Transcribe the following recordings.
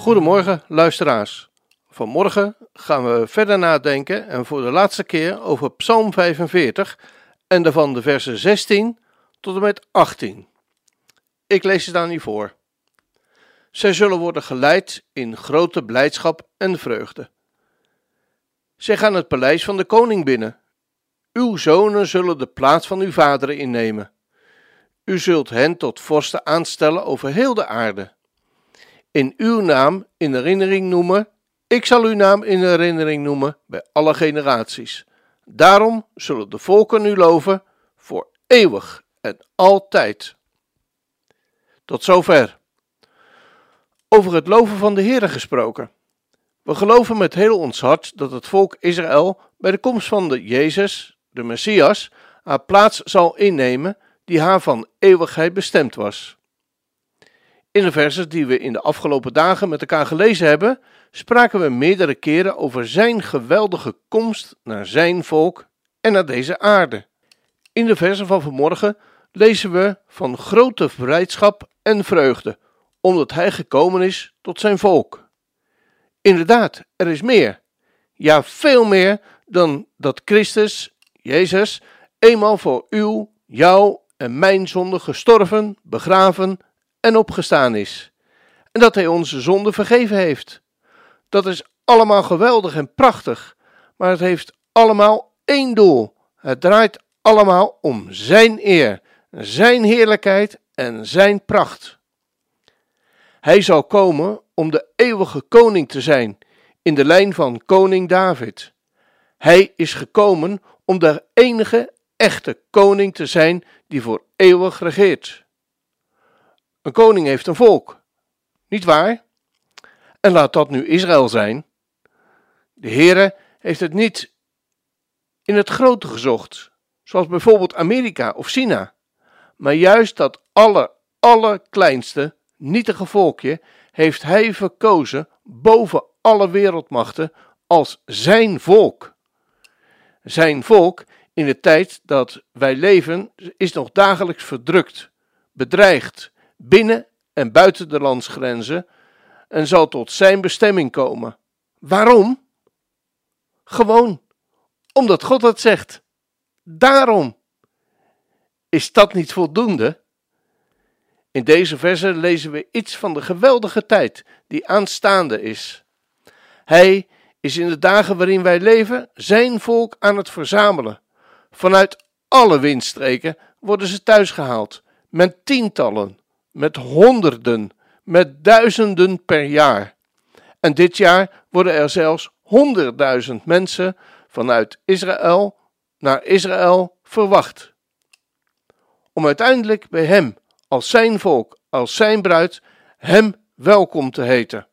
Goedemorgen, luisteraars. Vanmorgen gaan we verder nadenken en voor de laatste keer over Psalm 45 en daarvan de versen 16 tot en met 18. Ik lees het aan u voor. Zij zullen worden geleid in grote blijdschap en vreugde. Zij gaan het paleis van de koning binnen. Uw zonen zullen de plaats van uw vaderen innemen. U zult hen tot vorsten aanstellen over heel de aarde. In uw naam in herinnering noemen ik zal uw naam in herinnering noemen bij alle generaties. Daarom zullen de volken u loven voor eeuwig en altijd. Tot zover. Over het loven van de Heere gesproken. We geloven met heel ons hart dat het volk Israël bij de komst van de Jezus, de Messias, haar plaats zal innemen die haar van eeuwigheid bestemd was. In de versen die we in de afgelopen dagen met elkaar gelezen hebben, spraken we meerdere keren over zijn geweldige komst naar zijn volk en naar deze aarde. In de versen van vanmorgen lezen we van grote blijdschap en vreugde, omdat hij gekomen is tot zijn volk. Inderdaad, er is meer. Ja, veel meer dan dat Christus, Jezus, eenmaal voor uw, jou en mijn zonde gestorven, begraven en opgestaan is. En dat hij onze zonde vergeven heeft. Dat is allemaal geweldig en prachtig, maar het heeft allemaal één doel. Het draait allemaal om Zijn eer, Zijn heerlijkheid en Zijn pracht. Hij zal komen om de eeuwige koning te zijn, in de lijn van koning David. Hij is gekomen om de enige echte koning te zijn die voor eeuwig regeert. Een koning heeft een volk, niet waar? En laat dat nu Israël zijn. De Heere heeft het niet in het grote gezocht, zoals bijvoorbeeld Amerika of China, maar juist dat aller, allerkleinste, nietige volkje heeft hij verkozen boven alle wereldmachten als zijn volk. Zijn volk in de tijd dat wij leven is nog dagelijks verdrukt, bedreigd, binnen en buiten de landsgrenzen en zal tot zijn bestemming komen. Waarom? Gewoon omdat God dat zegt. Daarom. Is dat niet voldoende? In deze verse lezen we iets van de geweldige tijd die aanstaande is. Hij is in de dagen waarin wij leven zijn volk aan het verzamelen. Vanuit alle windstreken worden ze thuisgehaald, met tientallen, met honderden, met duizenden per jaar. En dit jaar worden er zelfs honderdduizend mensen vanuit Israël naar Israël verwacht. Om uiteindelijk bij Hem, als Zijn volk, als Zijn bruid, Hem welkom te heten.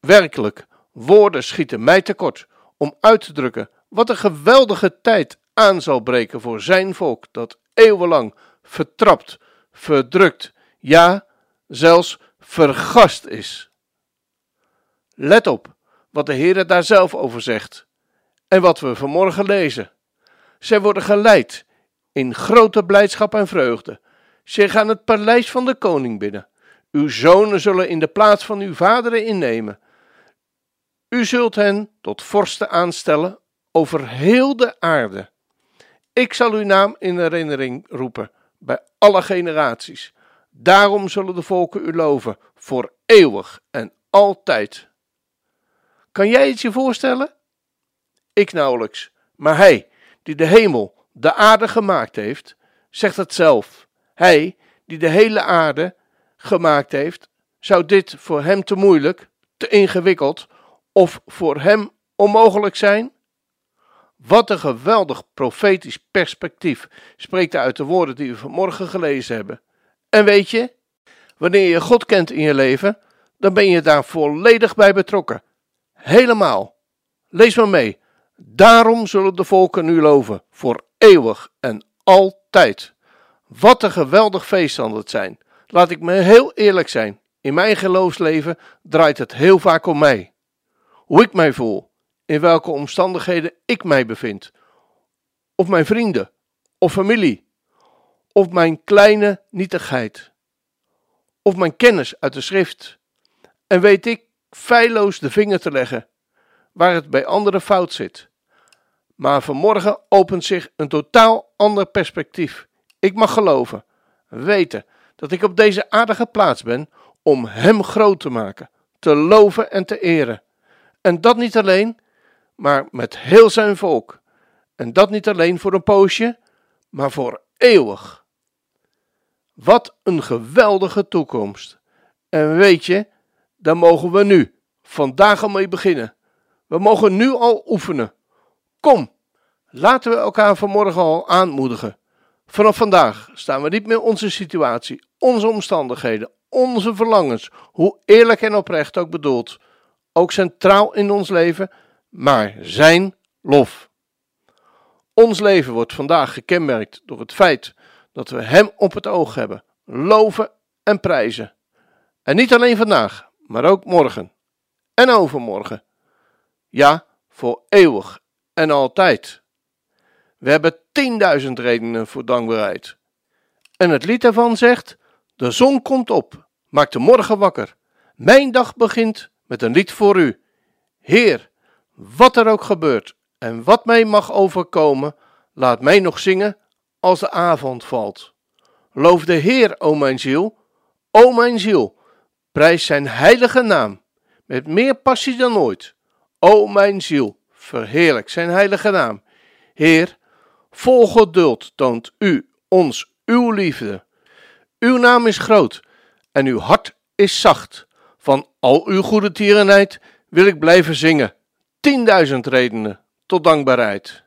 Werkelijk, woorden schieten mij tekort om uit te drukken wat een geweldige tijd aan zal breken voor Zijn volk dat eeuwenlang vertrapt, verdrukt, ja, zelfs vergast is. Let op wat de Heer daar zelf over zegt en wat we vanmorgen lezen. Zij worden geleid in grote blijdschap en vreugde. Zij gaan het paleis van de koning binnen. Uw zonen zullen in de plaats van uw vaderen innemen. U zult hen tot vorsten aanstellen over heel de aarde. Ik zal uw naam in herinnering roepen bij alle generaties. Daarom zullen de volken u loven, voor eeuwig en altijd. Kan jij het je voorstellen? Ik nauwelijks, maar hij, die de hemel, de aarde gemaakt heeft, zegt het zelf. Hij, die de hele aarde gemaakt heeft, zou dit voor hem te moeilijk, te ingewikkeld of voor hem onmogelijk zijn? Wat een geweldig profetisch perspectief spreekt uit de woorden die we vanmorgen gelezen hebben. En weet je, wanneer je God kent in je leven, dan ben je daar volledig bij betrokken. Helemaal. Lees maar mee. Daarom zullen de volken nu loven, voor eeuwig en altijd. Wat een geweldig feest het zijn. Laat ik me heel eerlijk zijn. In mijn geloofsleven draait het heel vaak om mij. Hoe ik mij voel, in welke omstandigheden ik mij bevind. Of mijn vrienden, of familie, of mijn kleine nietigheid, of mijn kennis uit de schrift. En weet ik feilloos de vinger te leggen waar het bij anderen fout zit. Maar vanmorgen opent zich een totaal ander perspectief. Ik mag geloven, weten dat ik op deze aardige plaats ben om Hem groot te maken, te loven en te eren. En dat niet alleen, maar met heel zijn volk. En dat niet alleen voor een poosje, maar voor eeuwig. Wat een geweldige toekomst. En weet je, daar mogen we nu, vandaag al mee beginnen. We mogen nu al oefenen. Kom, laten we elkaar vanmorgen al aanmoedigen. Vanaf vandaag staan we niet meer onze situatie, onze omstandigheden, onze verlangens, hoe eerlijk en oprecht ook bedoeld, ook centraal in ons leven, maar zijn lof. Ons leven wordt vandaag gekenmerkt door het feit dat we Hem op het oog hebben, loven en prijzen. En niet alleen vandaag, maar ook morgen en overmorgen. Ja, voor eeuwig en altijd. We hebben tienduizend redenen voor dankbaarheid. En het lied daarvan zegt: De zon komt op, maakt de morgen wakker. Mijn dag begint met een lied voor u. Heer, wat er ook gebeurt en wat mij mag overkomen, laat mij nog zingen als de avond valt. Loof de Heer, o mijn ziel, o mijn ziel, prijs zijn heilige naam, met meer passie dan ooit. O mijn ziel, verheerlijk zijn heilige naam. Heer, vol geduld toont u ons uw liefde. Uw naam is groot en uw hart is zacht. Van al uw goede tierenheid wil ik blijven zingen. Tienduizend redenen tot dankbaarheid.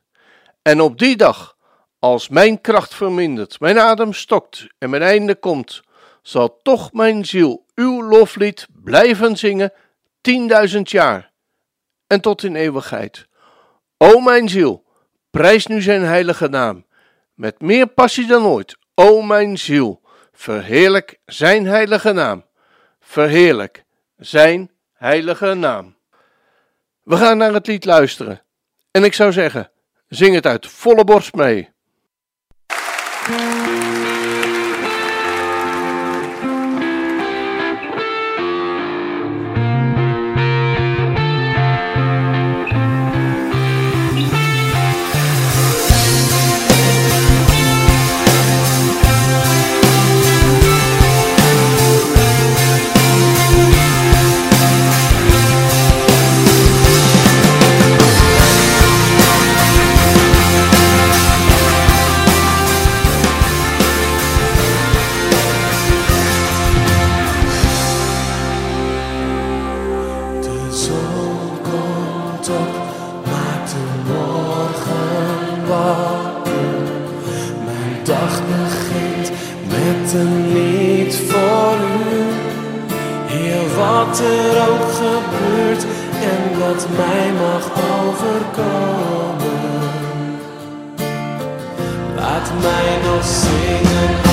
En op die dag, als mijn kracht vermindert, mijn adem stokt en mijn einde komt, zal toch mijn ziel uw loflied blijven zingen tienduizend jaar en tot in eeuwigheid. O mijn ziel, prijs nu zijn heilige naam, met meer passie dan ooit. O mijn ziel, verheerlijk zijn heilige naam. Verheerlijk zijn heilige naam. We gaan naar het lied luisteren. En ik zou zeggen, zing het uit volle borst mee. Er ook gebeurt en wat mij mag overkomen. Laat mij nog zingen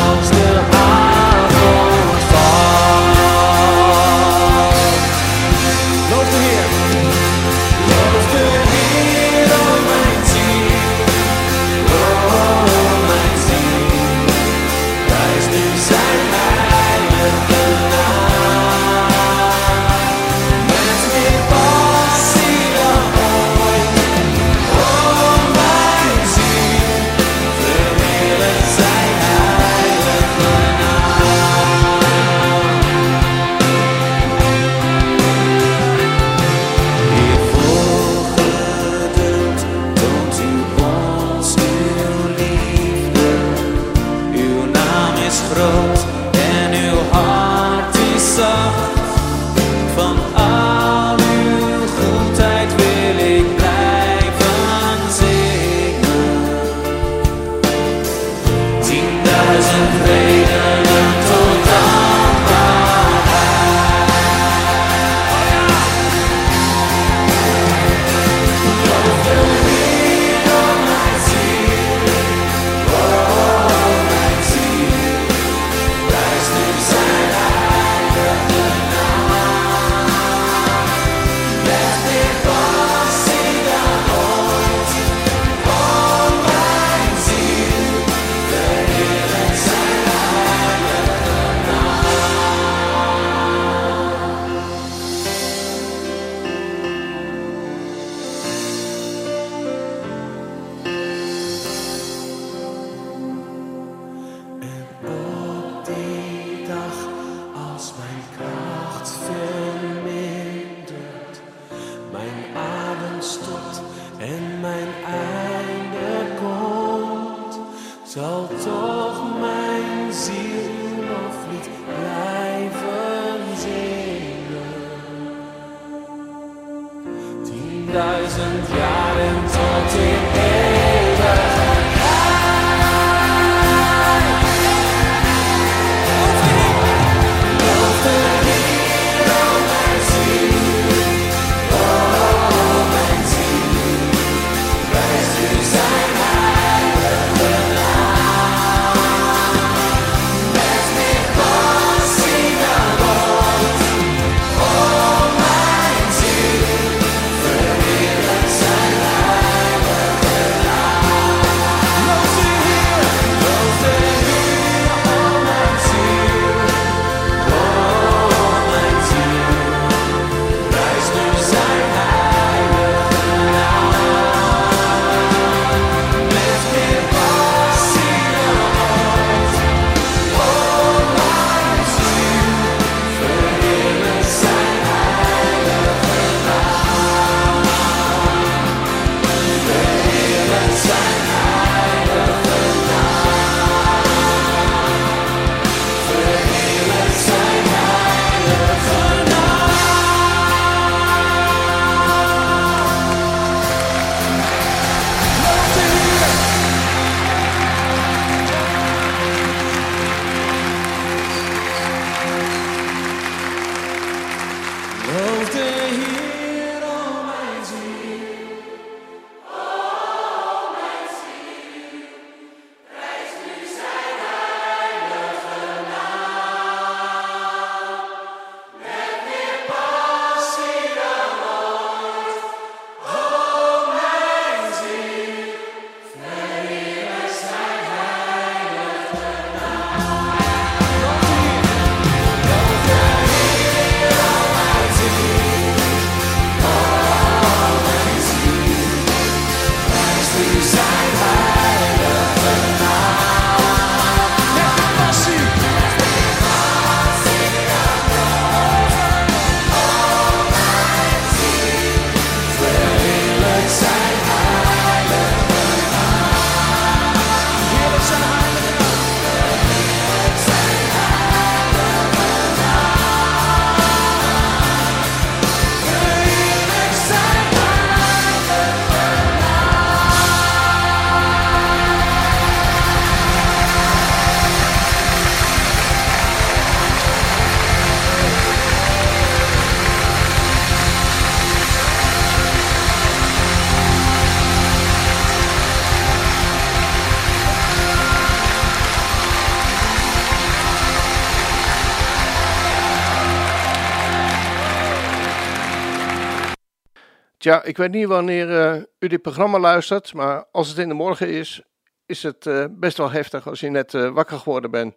Tja, ik weet niet wanneer eh, u dit programma luistert, maar als het in de morgen is, is het eh, best wel heftig als je net eh, wakker geworden bent.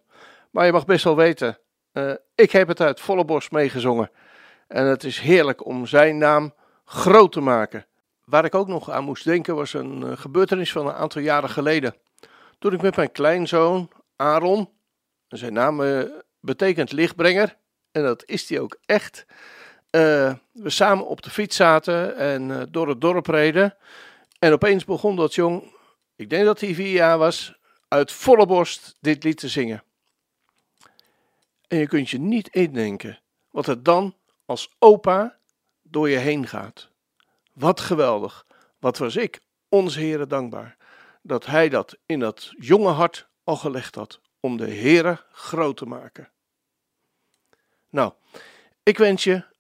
Maar je mag best wel weten, ik heb het uit volle borst meegezongen. En het is heerlijk om zijn naam groot te maken. Waar ik ook nog aan moest denken was een gebeurtenis van een aantal jaren geleden. Toen ik met mijn kleinzoon Aaron, zijn naam betekent lichtbrenger, en dat is hij ook echt, eh, we samen op de fiets zaten en eh, door het dorp reden. En opeens begon dat jong, ik denk dat hij vier jaar was, uit volle borst dit lied te zingen. En je kunt je niet indenken wat er dan als opa door je heen gaat. Wat geweldig. Wat was ik, onze Heere, dankbaar dat hij dat in dat jonge hart al gelegd had om de Heere groot te maken. Nou, ik wens je